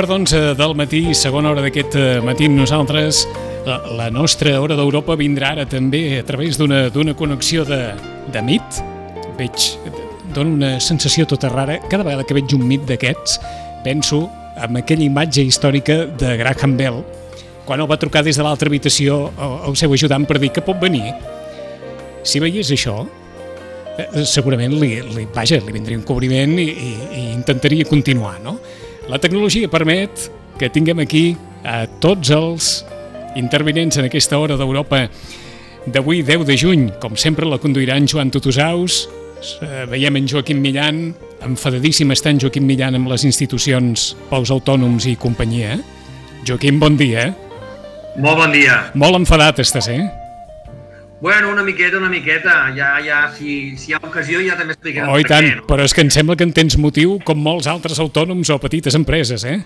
Quart d'onze del matí, segona hora d'aquest eh, matí amb nosaltres. La, nostra hora d'Europa vindrà ara també a través d'una connexió de, de mit. Veig, dona una sensació tota rara. Cada vegada que veig un mit d'aquests, penso en aquella imatge històrica de Graham Bell, quan el va trucar des de l'altra habitació el seu ajudant per dir que pot venir. Si veiés això, eh, segurament li, li, vaja, li vindria un cobriment i, i, i intentaria continuar, no? La tecnologia permet que tinguem aquí a tots els intervinents en aquesta hora d'Europa d'avui, 10 de juny. Com sempre, la conduirà en Joan Tutusaus. Eh, veiem en Joaquim Millan, enfadadíssim està en Joaquim Millan amb les institucions pels autònoms i companyia. Joaquim, bon dia. Molt bon dia. Molt enfadat estàs, eh? Bueno, una miqueta, una miqueta. Ja, ja, si, si hi ha ocasió ja també explicarem oh, i tant, què, no? però és que em sembla que en tens motiu com molts altres autònoms o petites empreses, eh?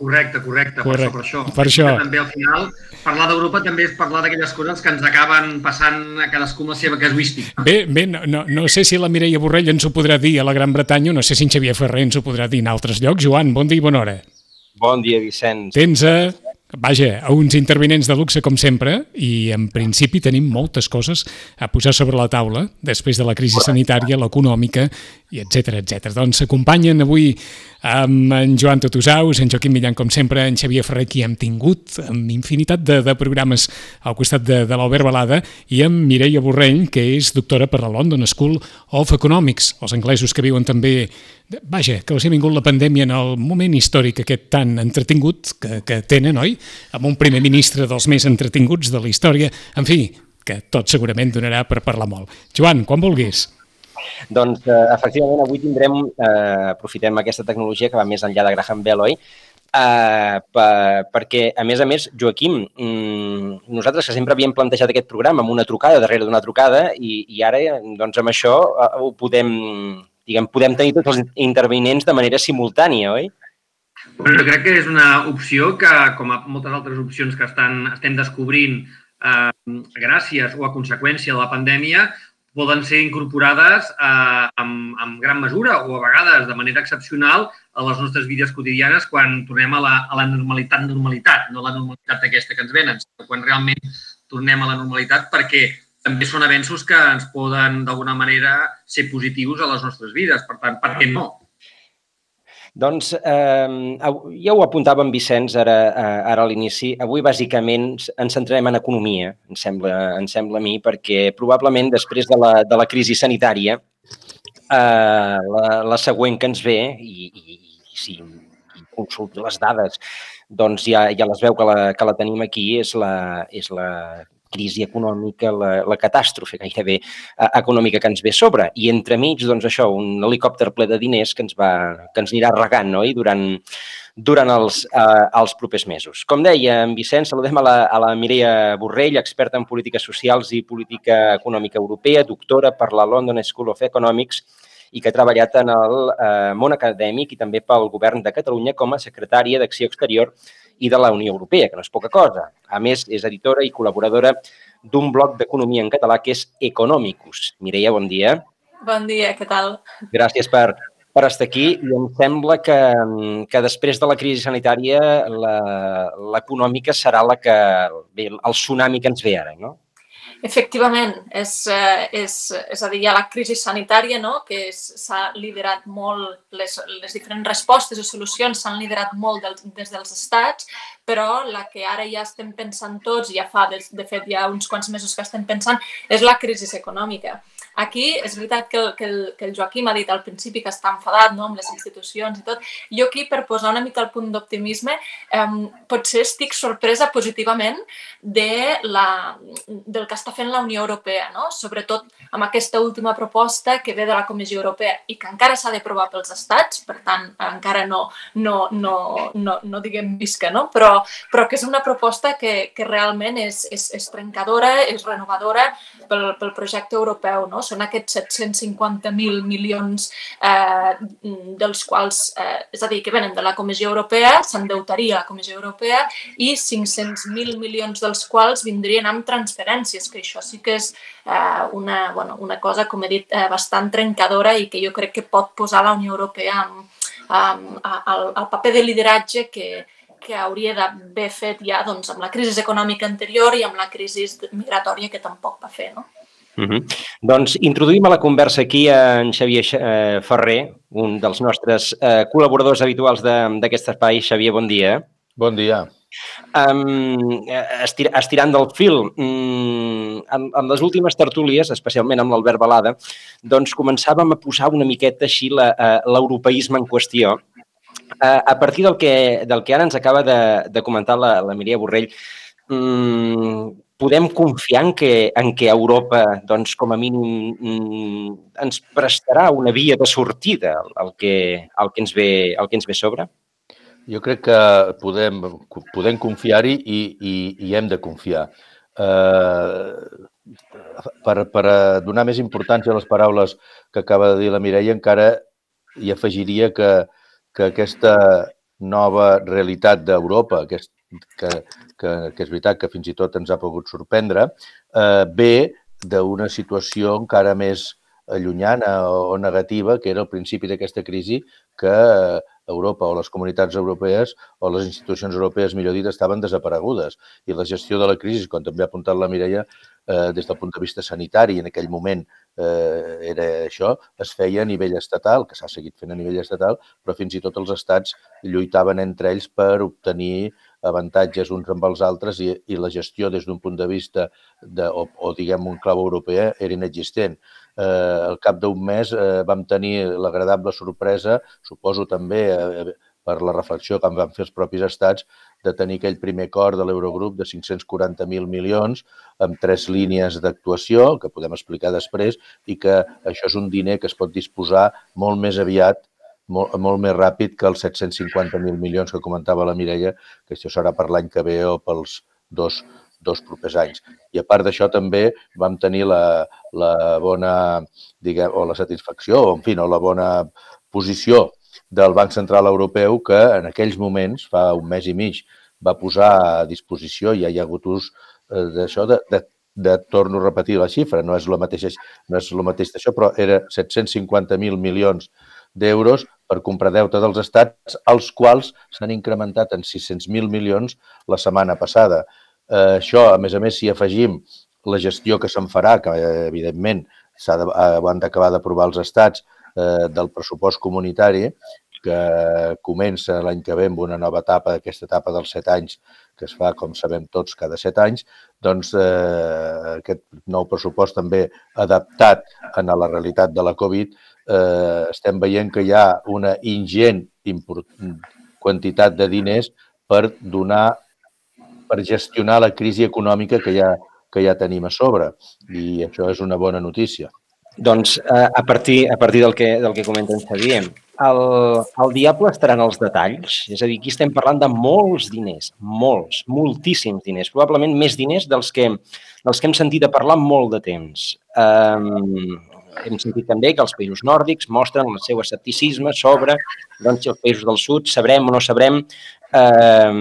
Correcte, correcte, correcte. per això, per això. Per això. També al final, parlar d'Europa també és parlar d'aquelles coses que ens acaben passant a cadascú amb la seva casuística. Bé, bé no, no, no sé si la Mireia Borrell ens ho podrà dir a la Gran Bretanya, no sé si en Xavier Ferrer ens ho podrà dir en altres llocs. Joan, bon dia i bona hora. Bon dia, Vicenç. Tens a Vaja, a uns intervinents de luxe com sempre i en principi tenim moltes coses a posar sobre la taula després de la crisi sanitària, l'econòmica i etc etc. Doncs s'acompanyen avui amb en Joan Totusaus, en Joaquim Millan com sempre, en Xavier Ferrer qui hem tingut amb infinitat de, de programes al costat de, de l'Albert Balada i amb Mireia Borrell que és doctora per la London School of Economics, els anglesos que viuen també Vaja, que els ha vingut la pandèmia en el moment històric aquest tan entretingut que, que tenen, oi? Amb un primer ministre dels més entretinguts de la història. En fi, que tot segurament donarà per parlar molt. Joan, quan vulguis. Doncs, eh, efectivament, avui tindrem, eh, aprofitem aquesta tecnologia que va més enllà de Graham Bell, oi? Uh, per, perquè, a més a més, Joaquim, mm, nosaltres que sempre havíem plantejat aquest programa amb una trucada darrere d'una trucada i, i ara, doncs, amb això uh, ho podem, diguem, podem tenir tots els intervinents de manera simultània, oi? Bueno, jo crec que és una opció que, com a moltes altres opcions que estan, estem descobrint eh, gràcies o a conseqüència de la pandèmia, poden ser incorporades eh, amb, amb gran mesura o a vegades de manera excepcional a les nostres vides quotidianes quan tornem a la, a la normalitat, normalitat, no la normalitat aquesta que ens venen, sinó quan realment tornem a la normalitat perquè també són avenços que ens poden, d'alguna manera, ser positius a les nostres vides. Per tant, per què no? Doncs eh, ja ho apuntava en Vicenç ara, eh, ara a l'inici. Avui, bàsicament, ens centrarem en economia, em sembla, em sembla a mi, perquè probablement després de la, de la crisi sanitària, eh, la, la següent que ens ve, i, i, i si consulti les dades, doncs ja, ja les veu que la, que la tenim aquí, és la, és la crisi econòmica, la, la catàstrofe gairebé eh, econòmica que ens ve sobre. I entremig, doncs això, un helicòpter ple de diners que ens, va, que ens anirà regant no? I durant, durant els, eh, els propers mesos. Com deia en Vicenç, saludem a la, a la Mireia Borrell, experta en polítiques socials i política econòmica europea, doctora per la London School of Economics i que ha treballat en el eh, món acadèmic i també pel govern de Catalunya com a secretària d'Acció Exterior i de la Unió Europea, que no és poca cosa. A més, és editora i col·laboradora d'un blog d'economia en català que és Economicus. Mireia, bon dia. Bon dia, què tal? Gràcies per, per estar aquí i em sembla que, que després de la crisi sanitària l'econòmica serà la que, bé, el tsunami que ens ve ara, no? Efectivament, és, eh, és, és a dir, hi ha la crisi sanitària, no? que s'ha liderat molt, les, les diferents respostes o solucions s'han liderat molt del, des dels estats, però la que ara ja estem pensant tots, ja fa, de, de fet, ja uns quants mesos que estem pensant, és la crisi econòmica. Aquí és veritat que el, que, el, que el Joaquim ha dit al principi que està enfadat no, amb les institucions i tot. Jo aquí, per posar una mica el punt d'optimisme, eh, potser estic sorpresa positivament de la, del que està fent la Unió Europea, no? sobretot amb aquesta última proposta que ve de la Comissió Europea i que encara s'ha de provar pels estats, per tant, encara no, no, no, no, no diguem visca, no? però, però que és una proposta que, que realment és, és, és trencadora, és renovadora pel, pel projecte europeu. No? Són aquests 750.000 milions eh, dels quals, eh, és a dir, que venen de la Comissió Europea, s'endeutaria la Comissió Europea, i 500.000 milions dels quals vindrien amb transferències, que això sí que és eh, una, bueno, una cosa, com he dit, eh, bastant trencadora i que jo crec que pot posar la Unió Europea en, um, el, el paper de lideratge que, que hauria d'haver fet ja doncs, amb la crisi econòmica anterior i amb la crisi migratòria que tampoc va fer. No? Uh -huh. Doncs introduïm a la conversa aquí en Xavier eh, Ferrer, un dels nostres eh, col·laboradors habituals d'aquest espai. Xavier, bon dia. Bon dia. Um, estir, estirant del fil, um, en, en les últimes tertúlies, especialment amb l'Albert Balada, doncs començàvem a posar una miqueta així eh, l'europeisme en qüestió. Uh, a partir del que, del que ara ens acaba de, de comentar la, la Mireia Borrell, um, podem confiar en que, en que Europa, doncs, com a mínim, mm, ens prestarà una via de sortida al que, al que, ens, ve, al que ens ve sobre? Jo crec que podem, podem confiar-hi i, i, i hem de confiar. Eh, per, per donar més importància a les paraules que acaba de dir la Mireia, encara hi afegiria que, que aquesta nova realitat d'Europa, aquest, que, que, que és veritat que fins i tot ens ha pogut sorprendre, eh, ve d'una situació encara més allunyana o negativa, que era el principi d'aquesta crisi, que Europa o les comunitats europees o les institucions europees, millor dit, estaven desaparegudes. I la gestió de la crisi, com també ha apuntat la Mireia, eh, des del punt de vista sanitari, en aquell moment eh, era això, es feia a nivell estatal, que s'ha seguit fent a nivell estatal, però fins i tot els estats lluitaven entre ells per obtenir avantatges uns amb els altres i, i la gestió des d'un punt de vista de, o, o diguem un clau europea era inexistent. Eh, al cap d'un mes eh, vam tenir l'agradable sorpresa, suposo també eh, per la reflexió que en van fer els propis estats, de tenir aquell primer cor de l'Eurogrup de 540.000 milions amb tres línies d'actuació, que podem explicar després, i que això és un diner que es pot disposar molt més aviat molt, molt més ràpid que els 750.000 milions que comentava la Mireia, que això serà per l'any que ve o pels dos dos propers anys. I a part d'això també vam tenir la, la bona, diguem, o la satisfacció, o en fi, no, la bona posició del Banc Central Europeu que en aquells moments, fa un mes i mig, va posar a disposició, ja hi ha hagut ús eh, d'això, de, de, de torno a repetir la xifra, no és el mateix, no és el mateix d'això, però era 750.000 milions d'euros per comprar deute dels estats, els quals s'han incrementat en 600.000 milions la setmana passada. Eh, això, a més a més, si afegim la gestió que se'n farà, que eh, evidentment s'ha eh, han d'acabar d'aprovar els estats eh, del pressupost comunitari, que comença l'any que ve amb una nova etapa, aquesta etapa dels set anys, que es fa, com sabem tots, cada set anys, doncs eh, aquest nou pressupost també adaptat a la realitat de la Covid, eh, estem veient que hi ha una ingent quantitat de diners per donar per gestionar la crisi econòmica que ja, que ja tenim a sobre. I això és una bona notícia. Doncs eh, a partir, a partir del, que, del que comenta en Xavier, el, el diable estarà en els detalls. És a dir, aquí estem parlant de molts diners, molts, moltíssims diners, probablement més diners dels que, dels que hem sentit a parlar molt de temps. Um, hem sentit també que els països nòrdics mostren el seu escepticisme sobre doncs, si els països del sud sabrem o no sabrem eh,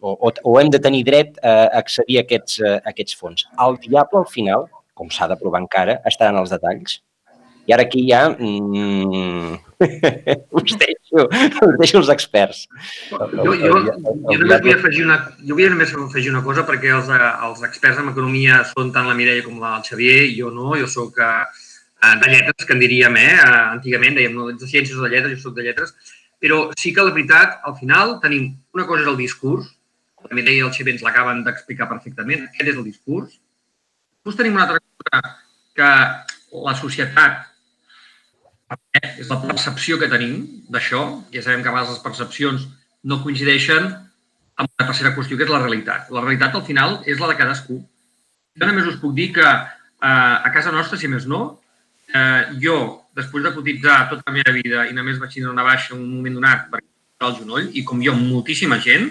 o, o hem de tenir dret a accedir a aquests, a aquests fons. El diable, al final, com s'ha de provar encara, estarà en els detalls. I ara aquí ja mm, us, deixo, us deixo els experts. Jo, jo, jo, només vull afegir una, jo vull només afegir una cosa perquè els, els experts en economia són tant la Mireia com el Xavier, jo no, jo sóc eh, de lletres, que en diríem, eh? antigament dèiem no, de ciències o de lletres, jo sóc de lletres, però sí que la veritat, al final, tenim una cosa és el discurs, Mireia i el Xavier ens l'acaben d'explicar perfectament, aquest és el discurs. Després tenim una altra cosa que la societat és la percepció que tenim d'això, ja sabem que a vegades les percepcions no coincideixen amb una tercera qüestió, que és la realitat. La realitat, al final, és la de cadascú. Jo només us puc dir que eh, a casa nostra, si més no, eh, jo després de cotitzar tota la meva vida i només vaig tindre una baixa en un moment donat per el genoll, i com jo, moltíssima gent,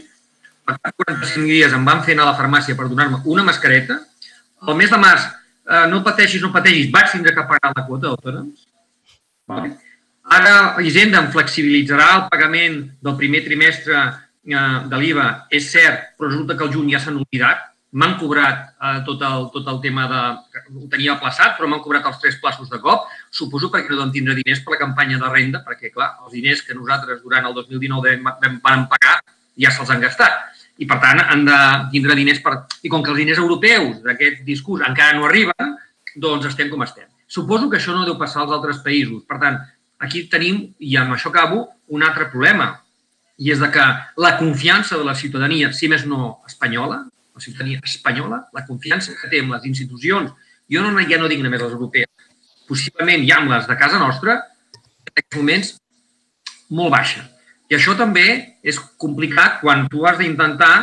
per 45 dies em van fer anar a la farmàcia per donar-me una mascareta. El mes de març, eh, no pateixis, no pateixis, vaig tindre que pagar la quota d'autònoms. Vale. Ara Hisenda em flexibilitzarà el pagament del primer trimestre eh, de l'IVA, és cert, però resulta que el juny ja s'han oblidat m'han cobrat eh, tot, el, tot el tema de... Ho tenia plaçat, però m'han cobrat els tres plaços de cop. Suposo perquè no deuen tindre diners per la campanya de renda, perquè, clar, els diners que nosaltres durant el 2019 vam, vam pagar ja se'ls han gastat. I, per tant, han de tindre diners per... I com que els diners europeus d'aquest discurs encara no arriben, doncs estem com estem. Suposo que això no deu passar als altres països. Per tant, aquí tenim, i amb això acabo, un altre problema, i és de que la confiança de la ciutadania, si més no espanyola, la ciutadania espanyola, la confiança que té en les institucions, jo no, ja no dic només les europees, possiblement ja amb les de casa nostra, en aquests moments molt baixa. I això també és complicat quan tu has d'intentar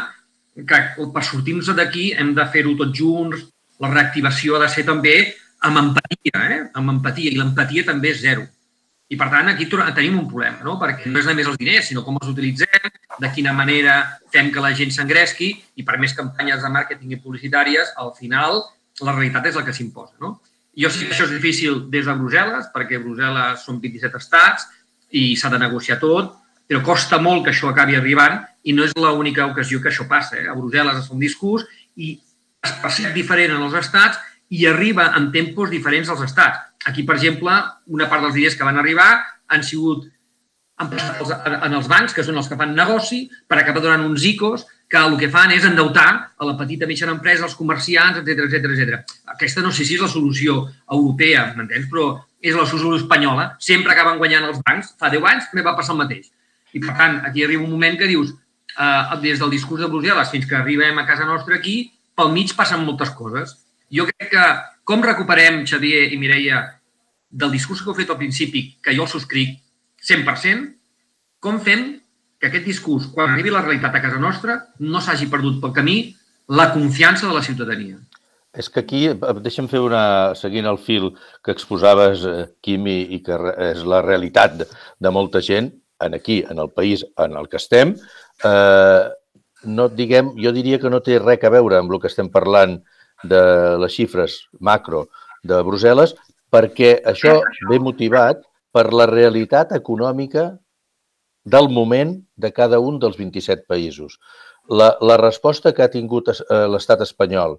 que per sortir-nos d'aquí hem de fer-ho tots junts, la reactivació ha de ser també amb empatia, eh? amb empatia, i l'empatia també és zero. I, per tant, aquí tenim un problema, no? perquè no és només els diners, sinó com els utilitzem, de quina manera fem que la gent s'engresqui i per més campanyes de màrqueting i publicitàries, al final la realitat és la que s'imposa. No? Jo sé que això és difícil des de Brussel·les, perquè Brussel·les són 27 estats i s'ha de negociar tot, però costa molt que això acabi arribant i no és l'única ocasió que això passa. Eh? A Brussel·les es fa un discurs i es percep diferent en els estats i arriba en tempos diferents als estats. Aquí, per exemple, una part dels diners que van arribar han sigut en els bancs, que són els que fan negoci, per acabar donant uns ICOs que el que fan és endeutar a la petita i mitjana empresa, als comerciants, etc etc etc. Aquesta no sé si és la solució europea, m'entens? Però és la solució espanyola. Sempre acaben guanyant els bancs. Fa 10 anys també va passar el mateix. I, per tant, aquí arriba un moment que dius, eh, des del discurs de Brussel·les fins que arribem a casa nostra aquí, pel mig passen moltes coses. Jo crec que com recuperem, Xavier i Mireia, del discurs que heu fet al principi, que jo el subscric 100%, com fem que aquest discurs, quan arribi la realitat a casa nostra, no s'hagi perdut pel camí la confiança de la ciutadania? És que aquí, eh, deixa'm fer una... seguint el fil que exposaves, eh, Quim, i, que és la realitat de, de molta gent, en aquí, en el país en el que estem, eh, no diguem, jo diria que no té res a veure amb el que estem parlant de les xifres macro de Brussel·les, perquè això ve motivat per la realitat econòmica del moment de cada un dels 27 països. La, la resposta que ha tingut eh, l'estat espanyol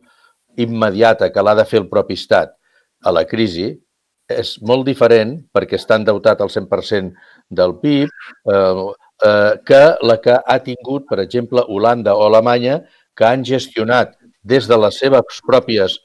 immediata, que l'ha de fer el propi estat a la crisi, és molt diferent perquè està endeutat al 100% del PIB eh, eh, que la que ha tingut, per exemple, Holanda o Alemanya, que han gestionat des de les seves pròpies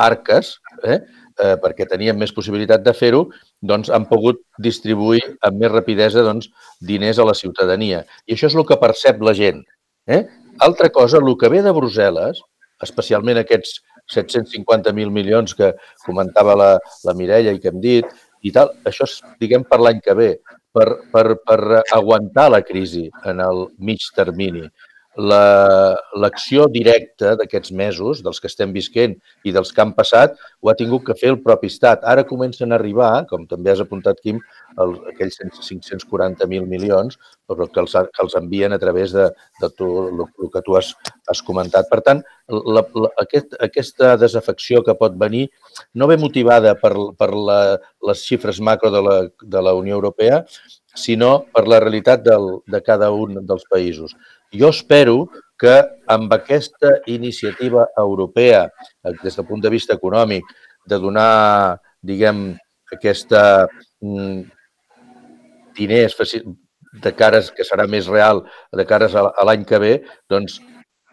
arques, eh, eh, perquè tenien més possibilitat de fer-ho, doncs han pogut distribuir amb més rapidesa doncs, diners a la ciutadania. I això és el que percep la gent. Eh? Altra cosa, el que ve de Brussel·les, especialment aquests 750.000 milions que comentava la, la Mireia i que hem dit, i tal, això és, diguem, per l'any que ve, per, per, per aguantar la crisi en el mig termini l'acció la, directa d'aquests mesos, dels que estem visquent i dels que han passat, ho ha tingut que fer el propi Estat. Ara comencen a arribar, com també has apuntat, Quim, el, aquells 540.000 milions però que els, que els envien a través de, de tu, el, el que tu has, has comentat. Per tant, la, la, aquest, aquesta desafecció que pot venir no ve motivada per, per la, les xifres macro de la, de la Unió Europea, sinó per la realitat del, de cada un dels països. Jo espero que amb aquesta iniciativa europea, eh, des del punt de vista econòmic, de donar, diguem, aquesta mm, diners de cares que serà més real de cares a l'any que ve, doncs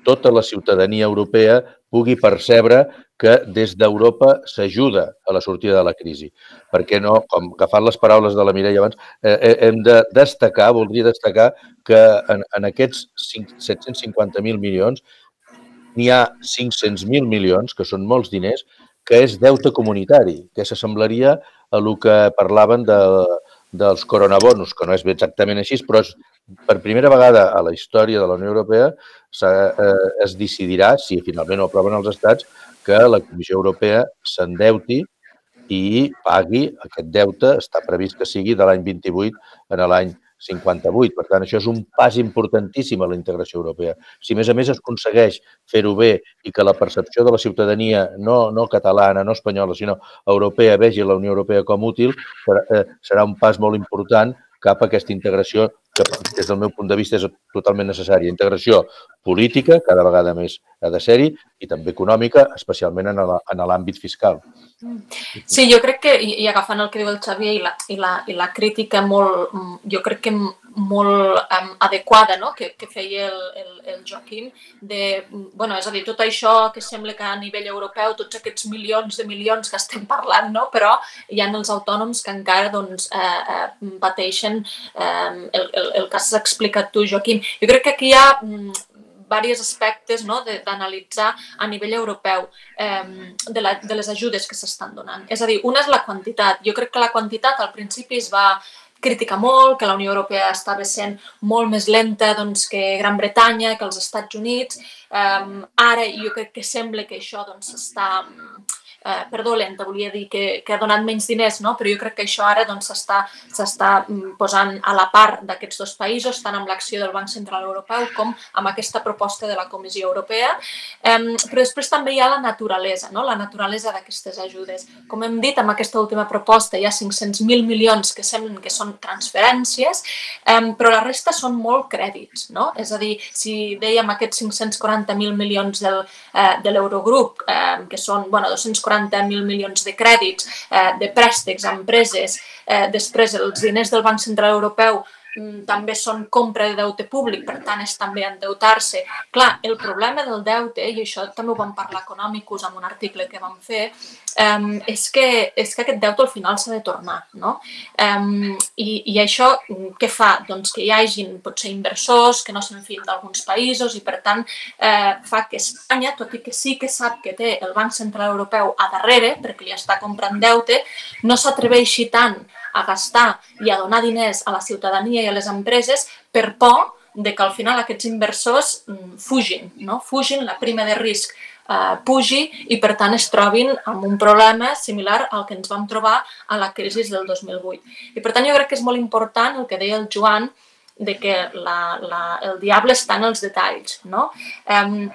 tota la ciutadania europea pugui percebre que des d'Europa s'ajuda a la sortida de la crisi. Perquè no, com agafant les paraules de la Mireia abans, eh, eh hem de destacar, voldria destacar que en, en aquests 750.000 milions n'hi ha 500.000 milions, que són molts diners, que és deute comunitari, que s'assemblaria a el que parlaven de, dels coronabonos, que no és exactament així, però és per primera vegada a la història de la Unió Europea eh, es decidirà, si finalment ho aproven els estats, que la Comissió Europea s'endeuti i pagui aquest deute, està previst que sigui de l'any 28 en l'any 58. Per tant, això és un pas importantíssim a la integració europea. Si, a més a més, es aconsegueix fer-ho bé i que la percepció de la ciutadania, no, no catalana, no espanyola, sinó europea, vegi la Unió Europea com útil, eh, serà un pas molt important cap a aquesta integració que des del meu punt de vista és totalment necessària. Integració política, cada vegada més ha de ser-hi, i també econòmica, especialment en l'àmbit fiscal. Sí, jo crec que, i, i agafant el que diu el Xavier i la, i la, i la crítica molt, jo crec que molt um, adequada no? que, que feia el, el, el Joaquim, de, bueno, és a dir, tot això que sembla que a nivell europeu, tots aquests milions de milions que estem parlant, no? però hi ha els autònoms que encara doncs, eh, eh, pateixen eh, el, el, el que has explicat tu, Joaquim. Jo crec que aquí hi ha mm, diversos aspectes no, d'analitzar a nivell europeu eh, de, la, de les ajudes que s'estan donant. És a dir, una és la quantitat. Jo crec que la quantitat al principi es va criticar molt, que la Unió Europea estava sent molt més lenta doncs, que Gran Bretanya, que els Estats Units. Eh, ara jo crec que sembla que això s'està doncs, eh, perdó, lenta, volia dir que, que ha donat menys diners, no? però jo crec que això ara doncs, s'està doncs, posant a la part d'aquests dos països, tant amb l'acció del Banc Central Europeu com amb aquesta proposta de la Comissió Europea. Eh, però després també hi ha la naturalesa, no? la naturalesa d'aquestes ajudes. Com hem dit, amb aquesta última proposta hi ha 500.000 milions que semblen que són transferències, eh, però la resta són molt crèdits. No? És a dir, si dèiem aquests 540.000 milions del, eh, de l'Eurogrup, eh, que són bueno, 240 40.000 milions de crèdits, eh, de préstecs a empreses, eh, després els diners del Banc Central Europeu també són compra de deute públic, per tant és també endeutar-se. Clar, el problema del deute, i això també ho vam parlar econòmicos en un article que vam fer, és, que, és que aquest deute al final s'ha de tornar. No? I, I això què fa? Doncs que hi hagin potser inversors que no se'n fien d'alguns països i per tant eh, fa que Espanya, tot i que sí que sap que té el Banc Central Europeu a darrere, perquè li està comprant deute, no s'atreveixi tant a gastar i a donar diners a la ciutadania i a les empreses per por de que al final aquests inversors mm, fugin, no? fugin la prima de risc eh, pugi i per tant es trobin amb un problema similar al que ens vam trobar a la crisi del 2008. I per tant jo crec que és molt important el que deia el Joan de que la, la, el diable està en els detalls. No? Eh,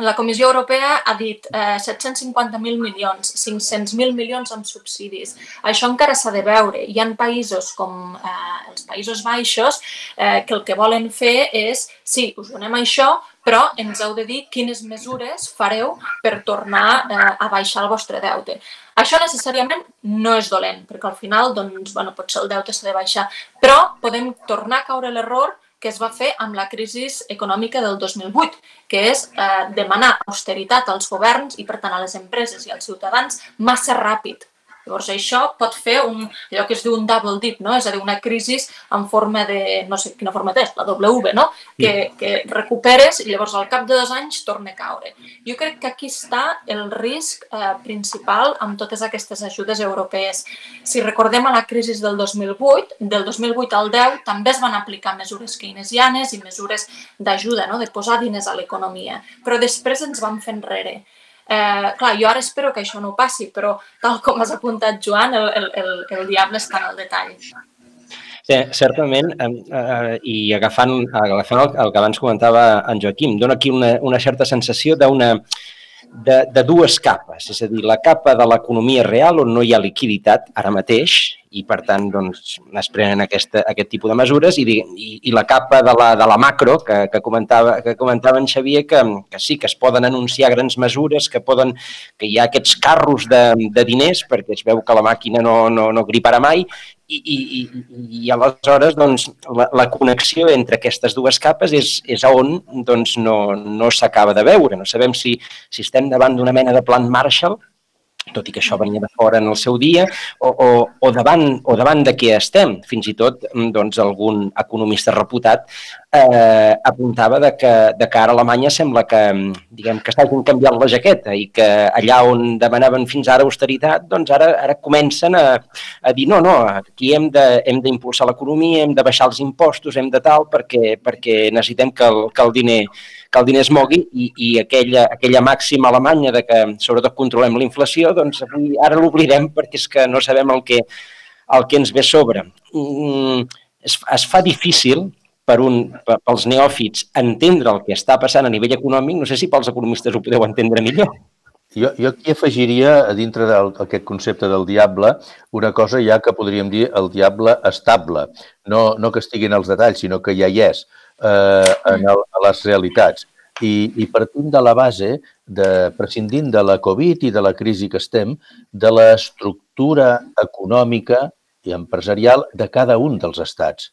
la Comissió Europea ha dit eh, 750.000 milions, 500.000 milions amb subsidis. Això encara s'ha de veure. Hi ha països com eh, els Països Baixos eh, que el que volen fer és, sí, us donem això, però ens heu de dir quines mesures fareu per tornar eh, a baixar el vostre deute. Això necessàriament no és dolent, perquè al final doncs, bueno, potser el deute s'ha de baixar, però podem tornar a caure l'error que es va fer amb la crisi econòmica del 2008, que és eh, demanar austeritat als governs i, per tant, a les empreses i als ciutadans massa ràpid. Llavors això pot fer un, allò que es diu un double dip, no? és a dir, una crisi en forma de, no sé quina forma té, la W, no? que, que recuperes i llavors al cap de dos anys torna a caure. Jo crec que aquí està el risc eh, principal amb totes aquestes ajudes europees. Si recordem a la crisi del 2008, del 2008 al 10 també es van aplicar mesures keynesianes i mesures d'ajuda, no? de posar diners a l'economia, però després ens vam fer enrere. Eh, clar, jo ara espero que això no passi, però tal com has apuntat, Joan, el, el, el, el diable està en el detall. Sí, certament, eh, eh, i agafant, agafant el, el que abans comentava en Joaquim, dona aquí una, una certa sensació d'una de, de dues capes, és a dir, la capa de l'economia real on no hi ha liquiditat ara mateix i per tant doncs, es prenen aquesta, aquest tipus de mesures i, i, i la capa de la, de la macro que, que, comentava, que comentava en Xavier que, que sí, que es poden anunciar grans mesures, que, poden, que hi ha aquests carros de, de diners perquè es veu que la màquina no, no, no griparà mai i, i, i, i aleshores doncs, la, la connexió entre aquestes dues capes és, és on doncs, no, no s'acaba de veure. No sabem si, si estem davant d'una mena de plan Marshall tot i que això venia de fora en el seu dia, o, o, o, davant, o davant de què estem. Fins i tot doncs, algun economista reputat eh, apuntava de que, de que ara Alemanya sembla que, mm, diguem, que s'hagin canviat la jaqueta i que allà on demanaven fins ara austeritat, doncs ara, ara comencen a, a dir no, no, aquí hem d'impulsar l'economia, hem de baixar els impostos, hem de tal, perquè, perquè necessitem que el, que el diner que el diner es mogui i, i aquella, aquella màxima alemanya de que sobretot controlem la inflació, doncs avui, ara l'oblidem perquè és que no sabem el que, el que ens ve sobre. Mm, es, es fa difícil per un, pels neòfits entendre el que està passant a nivell econòmic, no sé si pels economistes ho podeu entendre millor. jo, jo aquí afegiria, a dintre d'aquest concepte del diable, una cosa ja que podríem dir el diable estable. No, no que estiguin els detalls, sinó que ja hi és eh, en el, a les realitats. I, I partint de la base, de, prescindint de la Covid i de la crisi que estem, de l'estructura econòmica i empresarial de cada un dels estats.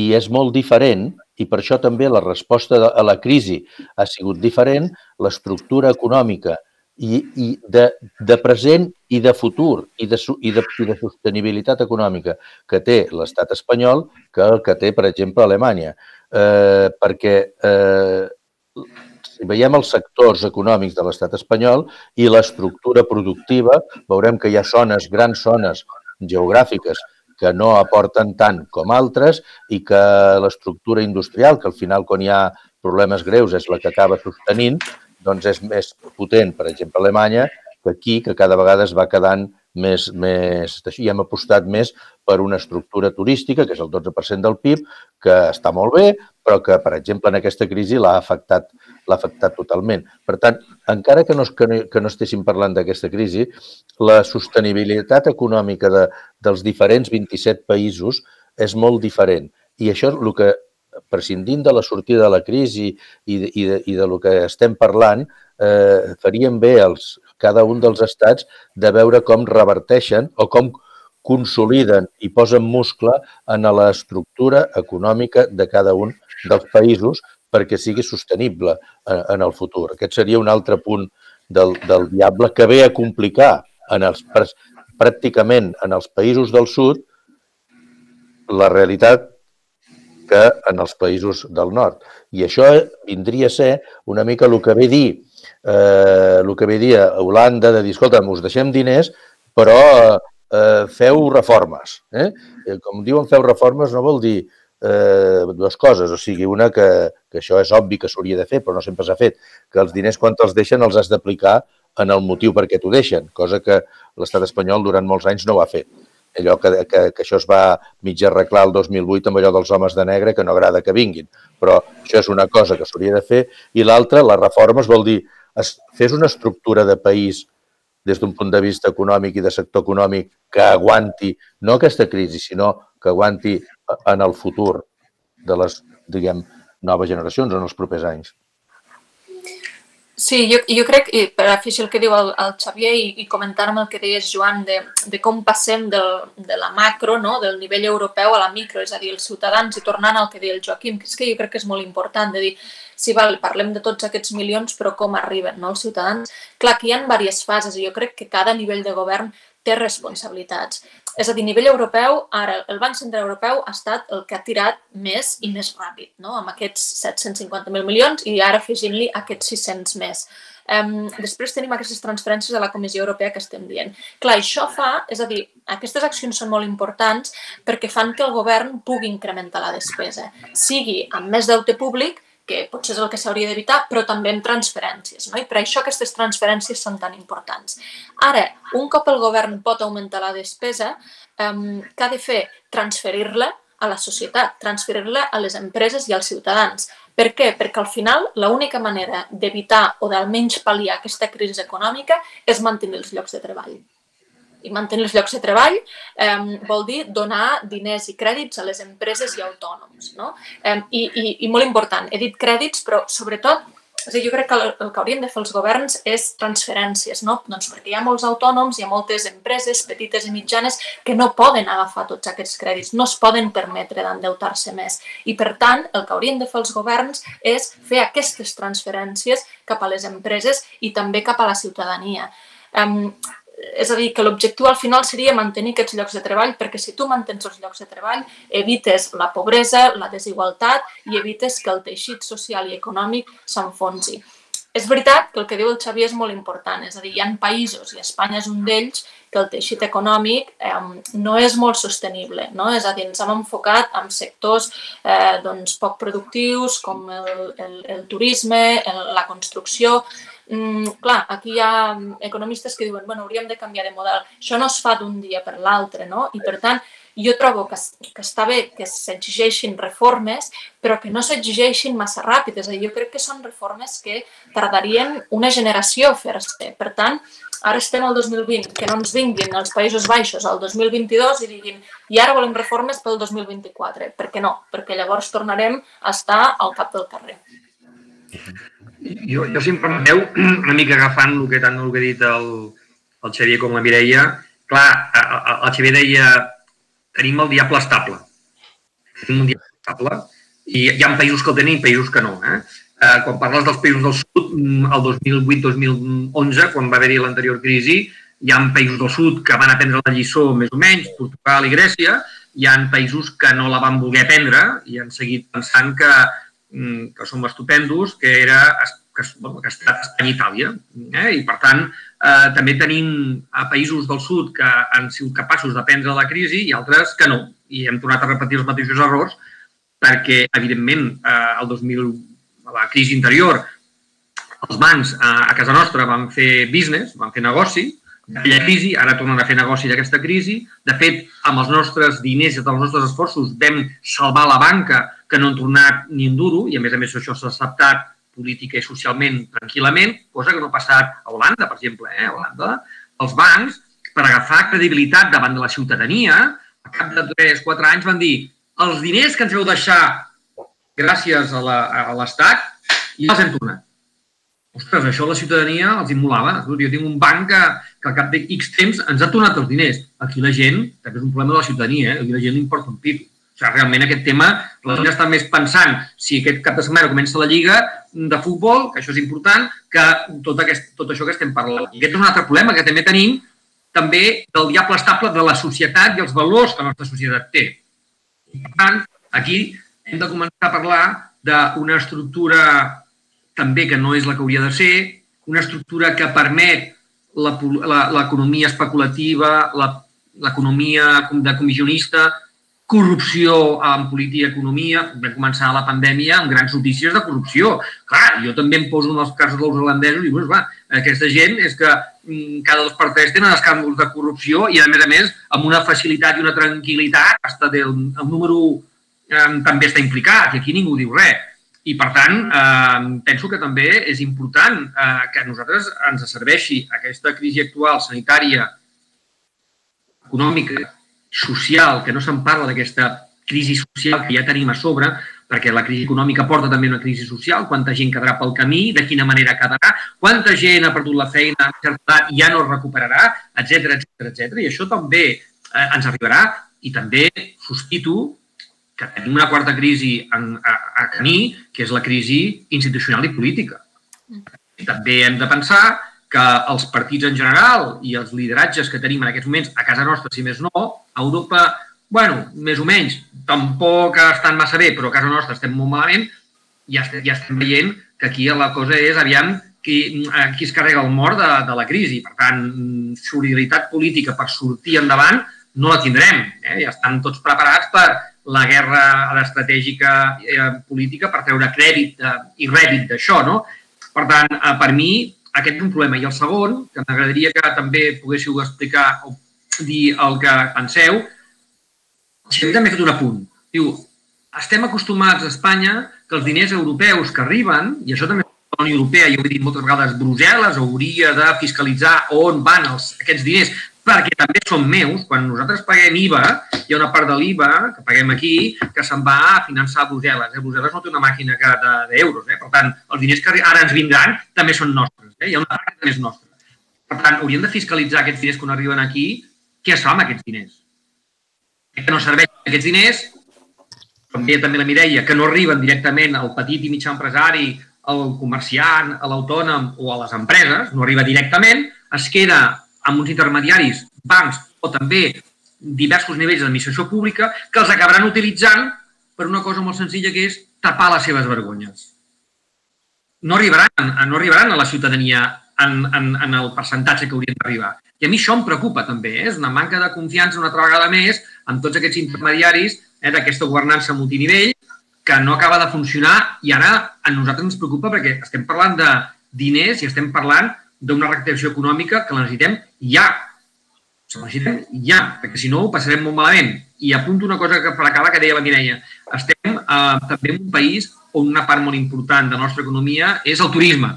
I és molt diferent, i per això també la resposta a la crisi ha sigut diferent, l'estructura econòmica i, i de, de present i de futur i de, i, de, i de sostenibilitat econòmica que té l'estat espanyol que el que té, per exemple, Alemanya. Eh, perquè eh, si veiem els sectors econòmics de l'estat espanyol i l'estructura productiva, veurem que hi ha zones, grans zones geogràfiques que no aporten tant com altres i que l'estructura industrial, que al final quan hi ha problemes greus és la que acaba sostenint, doncs és més potent, per exemple, Alemanya, que aquí, que cada vegada es va quedant més, més i hem apostat més per una estructura turística, que és el 12% del PIB, que està molt bé, però que, per exemple, en aquesta crisi l'ha afectat, l'ha afectat totalment. Per tant, encara que no, que no, que no estéssim parlant d'aquesta crisi, la sostenibilitat econòmica de, dels diferents 27 països és molt diferent. I això és el que prescindint de la sortida de la crisi i i de, i de lo que estem parlant, eh, farien bé els, cada un dels estats de veure com reverteixen o com consoliden i posen muscle en l'estructura econòmica de cada un dels països perquè sigui sostenible en, en el futur. Aquest seria un altre punt del, del diable que ve a complicar en els, pràcticament en els països del sud la realitat que en els països del nord. I això vindria a ser una mica el que ve dir, eh, el que ve dir a Holanda de dir, escolta, us deixem diners, però eh, feu reformes. Eh? eh? Com diuen feu reformes no vol dir eh, dues coses, o sigui, una que, que això és obvi que s'hauria de fer, però no sempre s'ha fet, que els diners quan te'ls deixen els has d'aplicar en el motiu per què t'ho deixen, cosa que l'estat espanyol durant molts anys no ho ha fet allò que, que, que això es va mig arreglar el 2008 amb allò dels homes de negre que no agrada que vinguin. Però això és una cosa que s'hauria de fer. I l'altra, les reformes, vol dir es, fes una estructura de país des d'un punt de vista econòmic i de sector econòmic que aguanti, no aquesta crisi, sinó que aguanti en el futur de les, diguem, noves generacions en els propers anys. Sí, jo, jo crec, i per afegir el que diu el, el Xavier i, i comentar amb el que deies, Joan, de, de com passem del, de la macro, no? del nivell europeu a la micro, és a dir, els ciutadans, i tornant al que deia el Joaquim, que és que jo crec que és molt important de dir, sí, val, parlem de tots aquests milions, però com arriben no, els ciutadans? Clar, que hi ha diverses fases i jo crec que cada nivell de govern té responsabilitats. És a dir, a nivell europeu, ara el Banc Central Europeu ha estat el que ha tirat més i més ràpid, no? amb aquests 750.000 milions i ara afegint-li aquests 600 més. Um, després tenim aquestes transferències a la Comissió Europea que estem dient. Clar, això fa, és a dir, aquestes accions són molt importants perquè fan que el govern pugui incrementar la despesa, sigui amb més deute públic que potser és el que s'hauria d'evitar, però també en transferències. No? I per això aquestes transferències són tan importants. Ara, un cop el govern pot augmentar la despesa, eh, què ha de fer? Transferir-la a la societat, transferir-la a les empreses i als ciutadans. Per què? Perquè al final l'única manera d'evitar o d'almenys pal·liar aquesta crisi econòmica és mantenir els llocs de treball i mantenir els llocs de treball eh, vol dir donar diners i crèdits a les empreses i autònoms. No? Eh, i, i, I molt important, he dit crèdits, però sobretot a dir, jo crec que el, el que haurien de fer els governs és transferències, no? doncs perquè hi ha molts autònoms, hi ha moltes empreses petites i mitjanes que no poden agafar tots aquests crèdits, no es poden permetre d'endeutar-se més. I per tant, el que haurien de fer els governs és fer aquestes transferències cap a les empreses i també cap a la ciutadania. Um, és a dir, que l'objectiu al final seria mantenir aquests llocs de treball, perquè si tu mantens els llocs de treball, evites la pobresa, la desigualtat i evites que el teixit social i econòmic s'enfonsi. És veritat que el que diu el Xavier és molt important, és a dir, hi ha països, i Espanya és un d'ells, que el teixit econòmic eh, no és molt sostenible, no? és a dir, ens hem enfocat en sectors eh, doncs, poc productius com el, el, el turisme, el, la construcció, Mm, clar, aquí hi ha economistes que diuen bueno, hauríem de canviar de model. Això no es fa d'un dia per l'altre, no? I per tant, Jo trobo que, que està bé que s'exigeixin reformes, però que no s'exigeixin massa ràpides. Jo crec que són reformes que tardarien una generació a fer-se. Per tant, ara estem al 2020, que no ens vinguin els Països Baixos al 2022 i diguin i ara volem reformes pel 2024. Per què no? Perquè llavors tornarem a estar al cap del carrer. Jo, jo si em permeteu, una mica agafant el que, tant el que ha dit el, el Xavier com la Mireia, clar, el Xavier deia tenim el diable estable. Tenim un diable estable i hi ha països que el tenim, països que no. Eh? Eh, quan parles dels països del sud, mm, el 2008-2011, quan va haver-hi l'anterior crisi, hi ha països del sud que van aprendre la lliçó més o menys, Portugal i Grècia, hi ha països que no la van voler aprendre i han seguit pensant que, que som estupendos, que era que, que ha estat Espanya i Itàlia. Eh? I, per tant, eh, també tenim a països del sud que han sigut capaços d'aprendre la crisi i altres que no. I hem tornat a repetir els mateixos errors perquè, evidentment, eh, el 2000, a la crisi interior, els bancs eh, a casa nostra van fer business, van fer negoci, d'aquella crisi, ara tornen a fer negoci d'aquesta crisi. De fet, amb els nostres diners i els nostres esforços vam salvar la banca, que no han tornat ni un duro, i a més a més això s'ha acceptat política i socialment tranquil·lament, cosa que no ha passat a Holanda, per exemple. Eh? A Holanda, els bancs, per agafar credibilitat davant de la ciutadania, a cap de 3-4 anys van dir els diners que ens veu deixar gràcies a l'Estat ja els hem tornat. Ostres, això la ciutadania els immolava. Jo tinc un banc que, que al cap de X temps ens ha tornat els diners. Aquí la gent, també és un problema de la ciutadania, eh? aquí la gent li importa un pito. O sigui, realment aquest tema, la gent està més pensant si aquest cap de setmana comença la Lliga de futbol, que això és important, que tot, aquest, tot això que estem parlant. I aquest és un altre problema que també tenim també del diable estable de la societat i els valors que la nostra societat té. Per tant, aquí hem de començar a parlar d'una estructura també que no és la que hauria de ser, una estructura que permet l'economia especulativa, l'economia de comissionista, corrupció en política i economia. Vam començar la pandèmia amb grans notícies de corrupció. Clar, jo també em poso en els casos dels holandesos i dic, va, aquesta gent és que mm, cada dos per tres tenen escàndols de corrupció i, a més a més, amb una facilitat i una tranquil·litat, hasta del, el número eh, també està implicat i aquí ningú diu res. I, per tant, eh, penso que també és important eh, que a nosaltres ens serveixi aquesta crisi actual sanitària, econòmica, social, que no se'n parla d'aquesta crisi social que ja tenim a sobre, perquè la crisi econòmica porta també una crisi social, quanta gent quedarà pel camí, de quina manera quedarà, quanta gent ha perdut la feina, i ja no es recuperarà, etc etc etc. I això també eh, ens arribarà i també sospito que tenim una quarta crisi en, a, a camí, que és la crisi institucional i política. I també hem de pensar que els partits en general i els lideratges que tenim en aquests moments a casa nostra, si més no, a Europa, bueno, més o menys, tampoc estan massa bé, però a casa nostra estem molt malament, ja, ja estem veient que aquí la cosa és, aviam, qui, qui es carrega el mort de, de la crisi. Per tant, solidaritat política per sortir endavant no la tindrem. Eh? Ja estan tots preparats per la guerra estratègica eh, política per treure crèdit eh, i rèdit d'això. No? Per tant, eh, per mi, aquest és un problema. I el segon, que m'agradaria que també poguéssiu explicar o dir el que penseu, si també he fet un apunt. Diu, estem acostumats a Espanya que els diners europeus que arriben, i això també la Unió Europea, jo ho he dit moltes vegades, Brussel·les hauria de fiscalitzar on van els, aquests diners, perquè també són meus. Quan nosaltres paguem IVA, hi ha una part de l'IVA que paguem aquí que se'n va a finançar a Brussel·les. Eh? Brussel·les no té una màquina d'euros. Eh? Per tant, els diners que ara ens vindran també són nostres. Eh? Hi ha una part que també és nostra. Per tant, hauríem de fiscalitzar aquests diners quan arriben aquí. Què es fa amb aquests diners? Que no serveixen aquests diners, com deia també la Mireia, que no arriben directament al petit i mitjà empresari, al comerciant, a l'autònom o a les empreses, no arriba directament, es queda amb uns intermediaris, bancs o també diversos nivells d'administració pública que els acabaran utilitzant per una cosa molt senzilla que és tapar les seves vergonyes no arribaran, no arribaran a la ciutadania en, en, en el percentatge que haurien d'arribar. I a mi això em preocupa també, eh? és una manca de confiança una altra vegada més amb tots aquests intermediaris eh, d'aquesta governança multinivell que no acaba de funcionar i ara a nosaltres ens preocupa perquè estem parlant de diners i estem parlant d'una reactivació econòmica que la necessitem ja. O S'ho necessitem ja, perquè si no ho passarem molt malament. I apunto una cosa que per acabar que deia la Mireia. Estem eh, també en un país on una part molt important de la nostra economia és el turisme.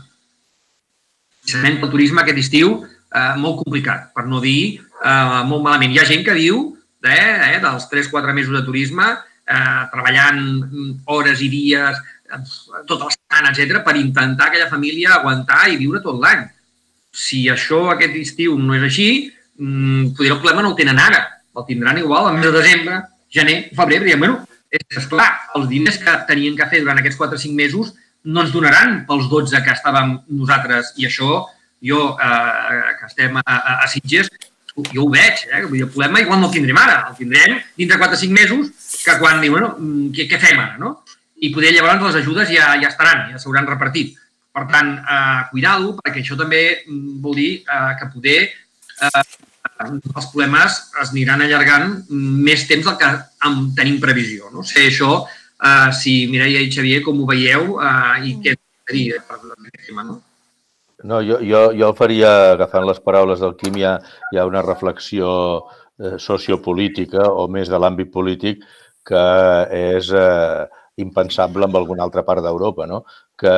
Sabem que el turisme aquest estiu eh, molt complicat, per no dir eh, molt malament. Hi ha gent que diu eh, eh, dels 3-4 mesos de turisme eh, treballant hores i dies, eh, tota la setmana, etc per intentar aquella família aguantar i viure tot l'any. Si això aquest estiu no és així, mm, potser el problema no el tenen ara, el tindran igual al mes de desembre, gener, febrer, perquè, bueno, és clar, els diners que tenien que fer durant aquests 4 o 5 mesos no ens donaran pels 12 que estàvem nosaltres i això jo, eh, que estem a, a, a Sitges, jo ho veig, eh? Vull dir, el problema igual no el tindrem ara, el tindrem dintre 4 o 5 mesos que quan diu, bueno, mm, què, què fem ara, no? I poder llavors les ajudes ja, ja estaran, ja s'hauran repartit. Per tant, eh, cuidar-ho, perquè això també mm, vol dir eh, que poder eh, els problemes es aniran allargant més temps del que tenim previsió. No sé això, eh, si Mireia i Xavier, com ho veieu eh, i què dir per aquest tema, no? No, jo, jo, jo faria, agafant les paraules del Quim, hi ha, hi ha una reflexió eh, sociopolítica o més de l'àmbit polític que és eh, impensable en alguna altra part d'Europa no? que,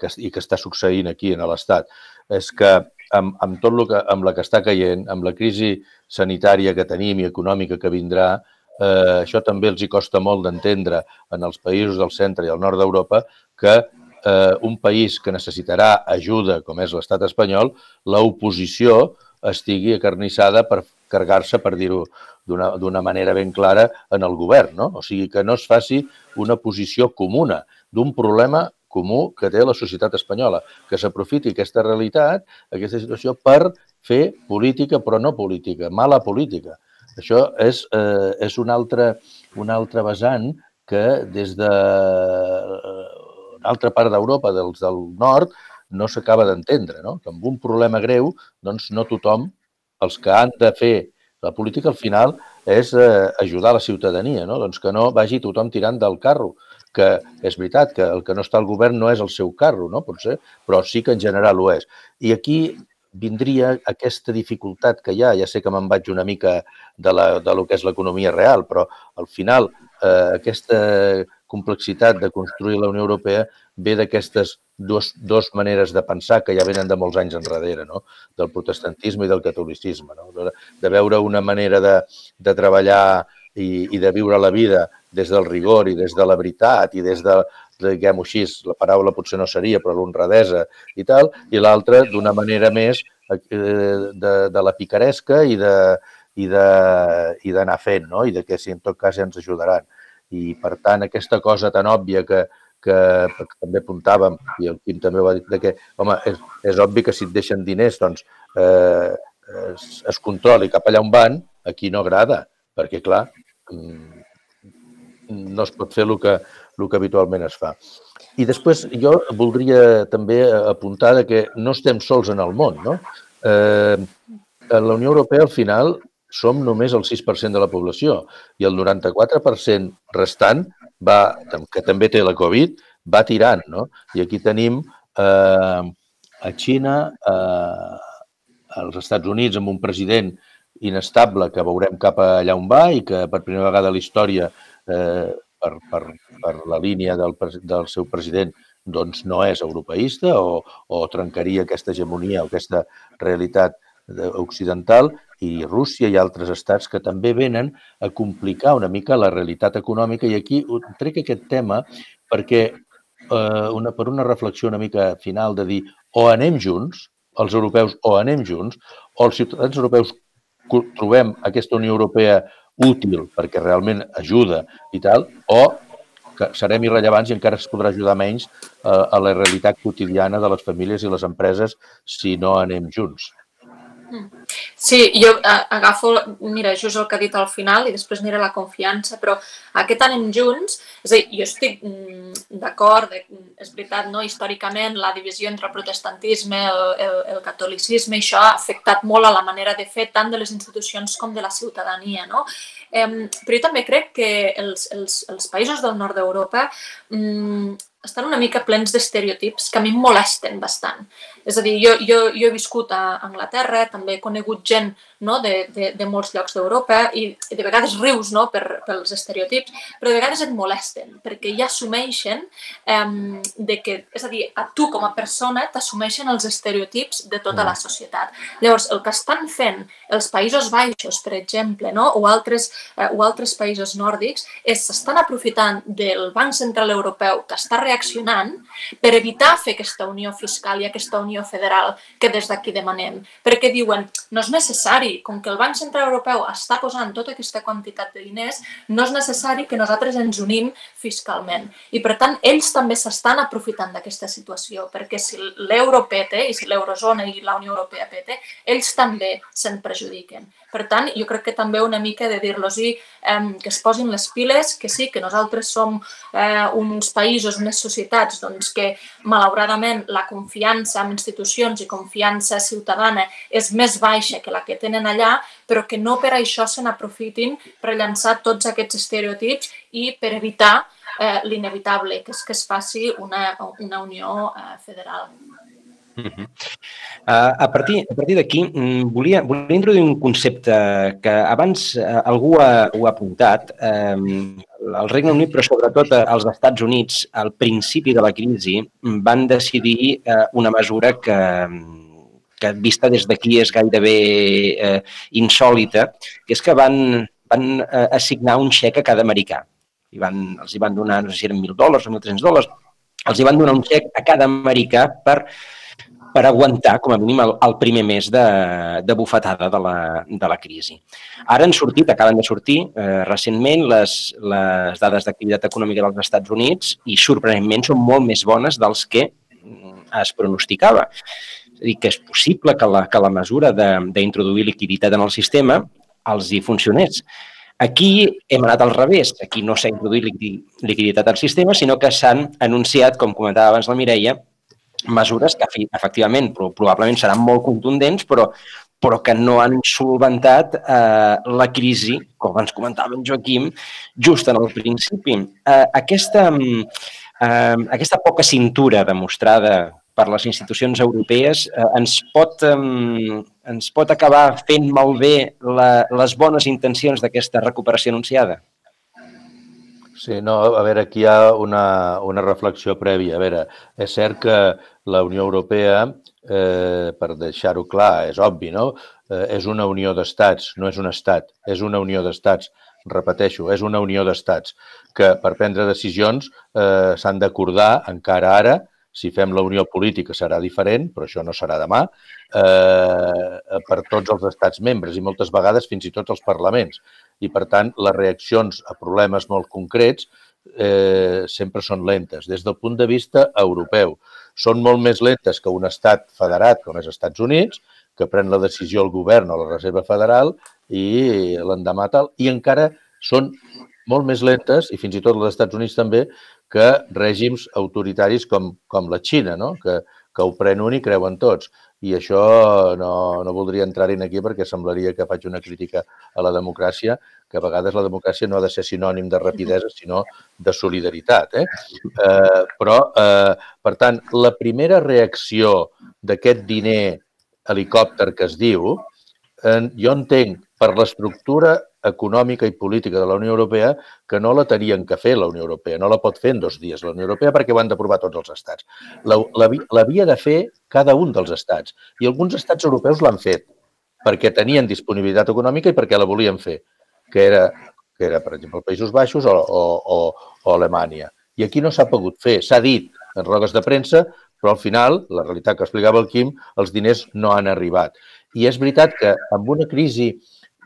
que, i que està succeint aquí en l'Estat. És que amb, amb tot el que, amb la que està caient, amb la crisi sanitària que tenim i econòmica que vindrà, eh, això també els hi costa molt d'entendre en els països del centre i el nord d'Europa que eh, un país que necessitarà ajuda, com és l'estat espanyol, l'oposició estigui acarnissada per cargar-se, per dir-ho d'una manera ben clara, en el govern. No? O sigui, que no es faci una posició comuna d'un problema comú que té la societat espanyola, que s'aprofiti aquesta realitat, aquesta situació, per fer política, però no política, mala política. Això és, eh, és un, altre, un altre vessant que des de altra part d'Europa, dels del nord, no s'acaba d'entendre, no? Que amb un problema greu, doncs no tothom, els que han de fer la política al final és eh, ajudar la ciutadania, no? Doncs que no vagi tothom tirant del carro, que és veritat que el que no està al govern no és el seu carro, no? Potser, però sí que en general ho és. I aquí vindria aquesta dificultat que hi ha, ja sé que me'n vaig una mica de, la, de lo que és l'economia real, però al final eh, aquesta complexitat de construir la Unió Europea ve d'aquestes dos, dos maneres de pensar que ja venen de molts anys enrere, no? del protestantisme i del catolicisme, no? de veure una manera de, de treballar i, i de viure la vida des del rigor i des de la veritat i des de, diguem-ho així, la paraula potser no seria, però l'honradesa i tal, i l'altra d'una manera més eh, de, de la picaresca i de i d'anar fent, no? i de que si en tot cas ja ens ajudaran. I, per tant, aquesta cosa tan òbvia que, que, que també apuntàvem, i el Quim també ho ha dit, de que, home, és, és obvi que si et deixen diners, doncs eh, es, es controli cap allà on van, aquí no agrada, perquè, clar, mm, no es pot fer el que, el que habitualment es fa. I després jo voldria també apuntar que no estem sols en el món, no? Eh, la Unió Europea, al final, som només el 6% de la població i el 94% restant, va, que també té la Covid, va tirant. No? I aquí tenim eh, a Xina, eh, als Estats Units, amb un president inestable que veurem cap allà on va i que per primera vegada a la història, eh, per, per, per la línia del, del seu president, doncs no és europeista o, o trencaria aquesta hegemonia o aquesta realitat occidental i Rússia i altres estats que també venen a complicar una mica la realitat econòmica. I aquí trec aquest tema perquè eh, una, per una reflexió una mica final de dir o anem junts, els europeus o anem junts, o els ciutadans europeus trobem aquesta Unió Europea útil perquè realment ajuda i tal, o que serem irrellevants i encara es podrà ajudar menys eh, a la realitat quotidiana de les famílies i les empreses si no anem junts. Sí, jo agafo, mira, just el que ha dit al final i després aniré la confiança, però aquest anem junts, és a dir, jo estic mm, d'acord, és veritat, no? històricament la divisió entre el protestantisme, el, el, el catolicisme, això ha afectat molt a la manera de fer tant de les institucions com de la ciutadania, no? Eh, però jo també crec que els, els, els països del nord d'Europa mm, estan una mica plens d'estereotips que a mi em molesten bastant. És a dir, jo, jo, jo he viscut a Anglaterra, també he conegut gent no, de, de, de molts llocs d'Europa i de vegades rius no, per, pels estereotips, però de vegades et molesten perquè ja assumeixen eh, de que, és a dir, a tu com a persona t'assumeixen els estereotips de tota la mm. societat. Llavors, el que estan fent els Països Baixos, per exemple, no, o, altres, eh, o altres països nòrdics, és s'estan aprofitant del Banc Central Europeu que està reaccionant per evitar fer aquesta unió fiscal i aquesta unió federal que des d'aquí demanem. Perquè diuen, no és necessari, com que el Banc Central Europeu està posant tota aquesta quantitat de diners, no és necessari que nosaltres ens unim fiscalment. I per tant, ells també s'estan aprofitant d'aquesta situació, perquè si l'euro pete i si l'eurozona i la Unió Europea pete, ells també se'n perjudiquen. Per tant, jo crec que també una mica de dir-los eh, que es posin les piles, que sí, que nosaltres som eh, uns països, unes societats doncs, que malauradament la confiança en institucions i confiança ciutadana és més baixa que la que tenen allà, però que no per això se n'aprofitin per llançar tots aquests estereotips i per evitar eh, l'inevitable, que és que es faci una, una unió eh, federal. Uh -huh. uh, a partir, a partir d'aquí, mm, volia, volia introduir un concepte que abans uh, algú ha, ho ha apuntat. Um, el Regne Unit, però sobretot els Estats Units, al principi de la crisi, van decidir uh, una mesura que, que vista des d'aquí és gairebé uh, insòlita, que és que van, van uh, assignar un xec a cada americà. I van, els hi van donar, no sé si eren 1.000 dòlars o 1.300 dòlars, els hi van donar un xec a cada americà per per aguantar, com a mínim, el, el primer mes de, de bufetada de la, de la crisi. Ara han sortit, acaben de sortir eh, recentment les, les dades d'activitat econòmica dels Estats Units i, sorprenentment, són molt més bones dels que mm, es pronosticava. És a dir, que és possible que la, que la mesura d'introduir liquiditat en el sistema els hi funcionés. Aquí hem anat al revés. Aquí no s'ha introduït liquiditat al sistema, sinó que s'han anunciat, com comentava abans la Mireia, mesures que efectivament probablement seran molt contundents, però, però que no han solventat eh, la crisi, com ens comentava en Joaquim, just en el principi. Eh, aquesta, eh, aquesta poca cintura demostrada per les institucions europees eh, ens, pot, eh, ens pot acabar fent malbé la, les bones intencions d'aquesta recuperació anunciada? Sí, no, a veure, aquí hi ha una, una reflexió prèvia. A veure, és cert que la Unió Europea, eh, per deixar-ho clar, és obvi, no? Eh, és una unió d'estats, no és un estat, és una unió d'estats. Repeteixo, és una unió d'estats que per prendre decisions eh, s'han d'acordar encara ara, si fem la unió política serà diferent, però això no serà demà, eh, per tots els estats membres i moltes vegades fins i tot els parlaments. I, per tant, les reaccions a problemes molt concrets eh, sempre són lentes. Des del punt de vista europeu, són molt més lentes que un estat federat com és Estats Units, que pren la decisió el govern o la Reserva Federal i l'endemà tal, i encara són molt més lentes, i fins i tot els Estats Units també, que règims autoritaris com, com la Xina, no? que, que ho pren un i creuen tots. I això no, no voldria entrar-hi aquí perquè semblaria que faig una crítica a la democràcia, que a vegades la democràcia no ha de ser sinònim de rapidesa, sinó de solidaritat. Eh? Eh, però, eh, per tant, la primera reacció d'aquest diner helicòpter que es diu, eh, jo entenc per l'estructura econòmica i política de la Unió Europea que no la tenien que fer la Unió Europea, no la pot fer en dos dies la Unió Europea perquè ho han d'aprovar tots els estats. L'havia de fer cada un dels estats i alguns estats europeus l'han fet perquè tenien disponibilitat econòmica i perquè la volien fer, que era, que era per exemple, els Països Baixos o, o, o, o Alemanya. I aquí no s'ha pogut fer. S'ha dit en rodes de premsa, però al final, la realitat que explicava el Quim, els diners no han arribat. I és veritat que amb una crisi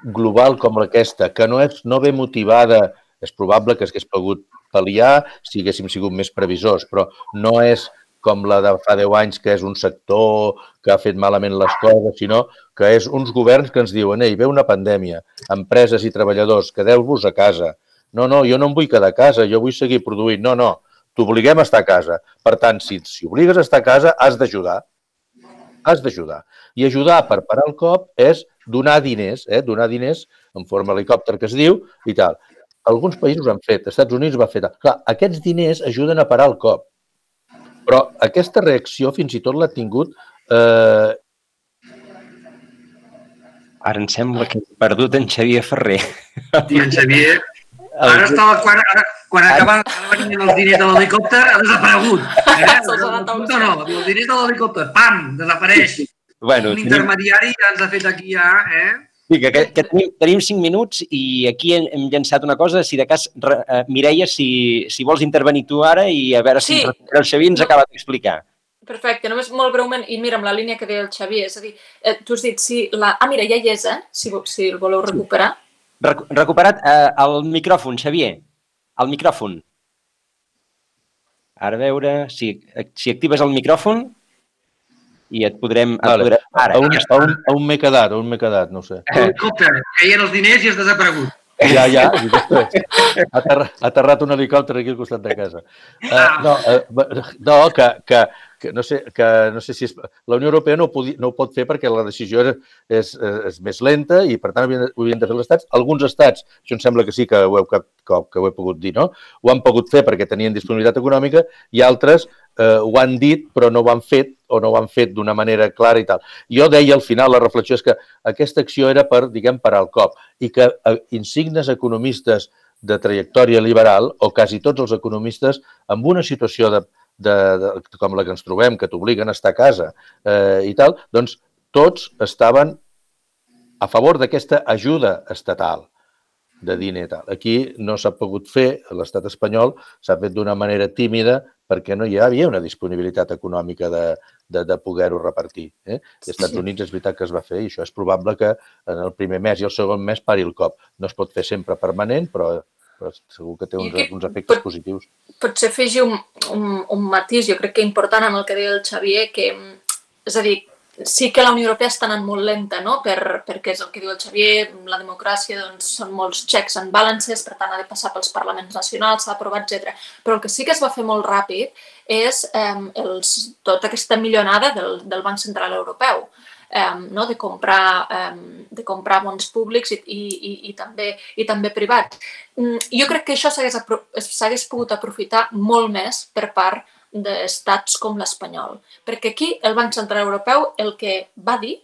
global com aquesta, que no, és, no ve motivada, és probable que s'hagués pogut pal·liar si haguéssim sigut més previsors, però no és com la de fa 10 anys, que és un sector que ha fet malament les coses, sinó que és uns governs que ens diuen ei, ve una pandèmia, empreses i treballadors, quedeu-vos a casa. No, no, jo no em vull quedar a casa, jo vull seguir produint. No, no, t'obliguem a estar a casa. Per tant, si, si obligues a estar a casa, has d'ajudar. Has d'ajudar. I ajudar per parar el cop és donar diners, eh? donar diners en forma helicòpter que es diu i tal. Alguns països han fet, Estats Units va fer tal. Clar, aquests diners ajuden a parar el cop. Però aquesta reacció fins i tot l'ha tingut eh, Ara em sembla que he perdut en Xavier Ferrer. I en Xavier... Ara estava, quan, ara, quan acaben venint els diners de l'helicòpter, ha desaparegut. Eh? No, no, els diners de l'helicòpter, pam, desapareix. Bueno, Un intermediari ja ens ha fet aquí ja, eh? sí, que, que, que tenim, tenim cinc minuts i aquí hem, hem llançat una cosa. Si de cas, re, uh, Mireia, si, si vols intervenir tu ara i a veure si Sí. el Xavier ens acaba d'explicar. Perfecte, només molt breument, i mira, amb la línia que deia el Xavier, és a dir, eh, tu has dit, si la... Ah, mira, ja hi és, eh? Si, si el voleu recuperar. Recu recuperat uh, el micròfon, Xavier. El micròfon. Ara a veure si, si actives el micròfon i et podrem... Et Vale. podrem ara, a, un, ja a, un, a un m'he quedat, a un m'he quedat, no ho sé. L'helicòpter, caien els diners i has desaparegut. Ja, ja, i després ha aterrat un helicòpter aquí al costat de casa. Uh, no, uh, no que, que, que, no sé, que no sé si és... La Unió Europea no ho, podi, no ho pot fer perquè la decisió és, és, és més lenta i, per tant, ho havien, ho havien de fer els estats. Alguns estats, això em sembla que sí que ho, heu, que, que, ho he pogut dir, no? Ho han pogut fer perquè tenien disponibilitat econòmica i altres eh, ho han dit però no ho han fet o no ho han fet d'una manera clara i tal. Jo deia al final, la reflexió és que aquesta acció era per, diguem, parar el cop i que eh, insignes economistes de trajectòria liberal, o quasi tots els economistes, amb una situació de, de, de, com la que ens trobem, que t'obliguen a estar a casa eh, i tal, doncs tots estaven a favor d'aquesta ajuda estatal de diner i tal. Aquí no s'ha pogut fer, l'estat espanyol s'ha fet d'una manera tímida perquè no hi havia una disponibilitat econòmica de, de, de poder-ho repartir. Eh? Als Estats Sí. Units és veritat que es va fer i això és probable que en el primer mes i el segon mes pari el cop. No es pot fer sempre permanent, però, però segur que té uns, que uns efectes pot- positius. Potser afegir un, un, un matís, jo crec que important amb el que deia el Xavier, que, és a dir, sí que la Unió Europea està anant molt lenta, no? per, perquè és el que diu el Xavier, la democràcia doncs, són molts checks and balances, per tant ha de passar pels parlaments nacionals, s'ha d'aprovar, etc. Però el que sí que es va fer molt ràpid és eh, els, tota aquesta millonada del, del Banc Central Europeu. Um, no? de, comprar, um, de comprar bons públics i, i, i, i, també, i també privats. Mm, jo crec que això s'hagués pogut aprofitar molt més per part d'estats com l'espanyol. Perquè aquí el Banc Central Europeu el que va dir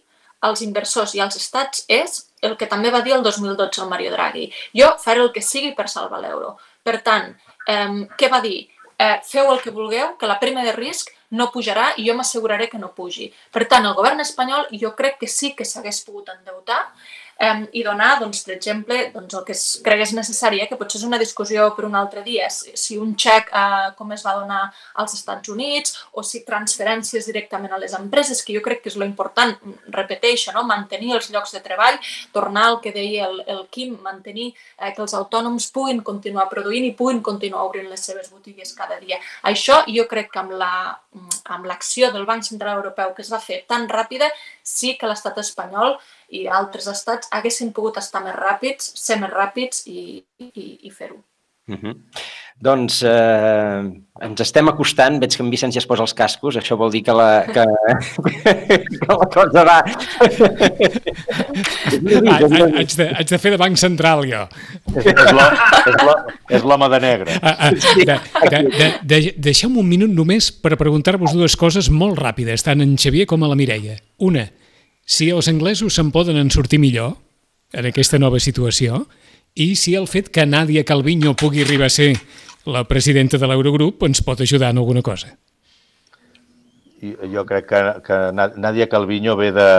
als inversors i als estats és el que també va dir el 2012 el Mario Draghi. Jo faré el que sigui per salvar l'euro. Per tant, eh, què va dir? Eh, feu el que vulgueu, que la prima de risc no pujarà i jo m'asseguraré que no pugi. Per tant, el govern espanyol jo crec que sí que s'hagués pogut endeutar eh, i donar, doncs, per exemple, doncs, el que es cregués necessari, eh, que potser és una discussió per un altre dia, si, si un xec eh, com es va donar als Estats Units o si transferències directament a les empreses, que jo crec que és lo important, repeteixo, no? mantenir els llocs de treball, tornar al que deia el, el Quim, mantenir eh, que els autònoms puguin continuar produint i puguin continuar obrint les seves botigues cada dia. Això jo crec que amb la amb l'acció del Banc Central Europeu que es va fer tan ràpida, sí que l'estat espanyol i altres estats haguessin pogut estar més ràpids, ser més ràpids i, i, i fer-ho. Uh -huh. Doncs eh, ens estem acostant, veig que en Vicenç ja es posa els cascos, això vol dir que la, que, que la cosa va... Ah, ah, haig, de, haig de fer de banc central, jo. És, és l'home és l'ho- és l'home de negre. Ah, ah, de, de, de, de, deixeu-me un minut només per preguntar-vos dues coses molt ràpides, tant en Xavier com a la Mireia. Una, si els anglesos se'n poden en sortir millor en aquesta nova situació i si el fet que Nadia Calviño pugui arribar a ser la presidenta de l'Eurogrup ens pot ajudar en alguna cosa. Jo crec que, que Nadia Calviño ve de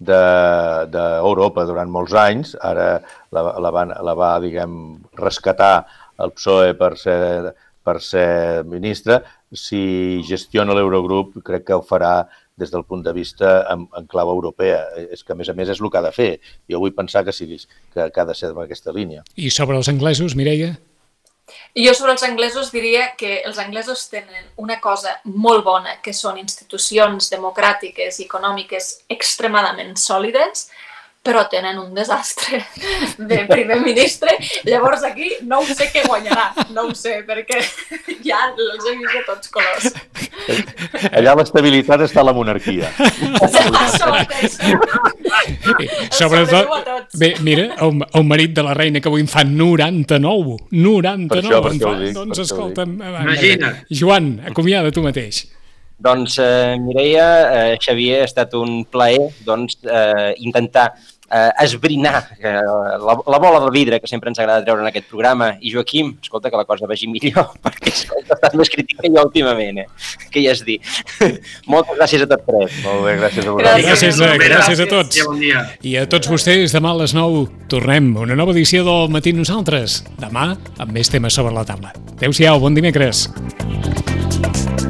d'Europa de, durant molts anys, ara la, la, va, la va, diguem, rescatar el PSOE per ser, per ser ministra. Si gestiona l'Eurogrup, crec que ho farà des del punt de vista en, en clau europea. És que, a més a més, és el que ha de fer. Jo vull pensar que, sigui, que, que ha de ser en aquesta línia. I sobre els anglesos, Mireia? I jo sobre els anglesos diria que els anglesos tenen una cosa molt bona, que són institucions democràtiques i econòmiques extremadament sòlides, però tenen un desastre de primer ministre. Llavors aquí no ho sé què guanyarà, no ho sé, perquè ja els he vist de tots colors. Allà l'estabilitat està a la monarquia. Això mateix. Sobretot, bé, mira, el, el marit de la reina que avui en fa 99, 99 Per això- per en fa. dic, doncs escolta'm, va, Imagina't. Joan, acomiada tu mateix. Doncs, eh, Mireia, eh, Xavier, ha estat un plaer doncs, eh, intentar eh, esbrinar eh, la, la bola de vidre que sempre ens agrada treure en aquest programa. I Joaquim, escolta, que la cosa vagi millor, perquè escolta, estàs més crític que jo últimament, eh? Què hi has dit? Moltes gràcies a tots tres. Molt bé, gràcies a Gràcies. vosaltres. Gràcies, Mira, gràcies a tots. I bon dia. I a tots vostès, demà a les 9 tornem una nova edició del Matí Nosaltres. Demà amb més temes sobre la taula. Adéu-siau, bon dimecres. A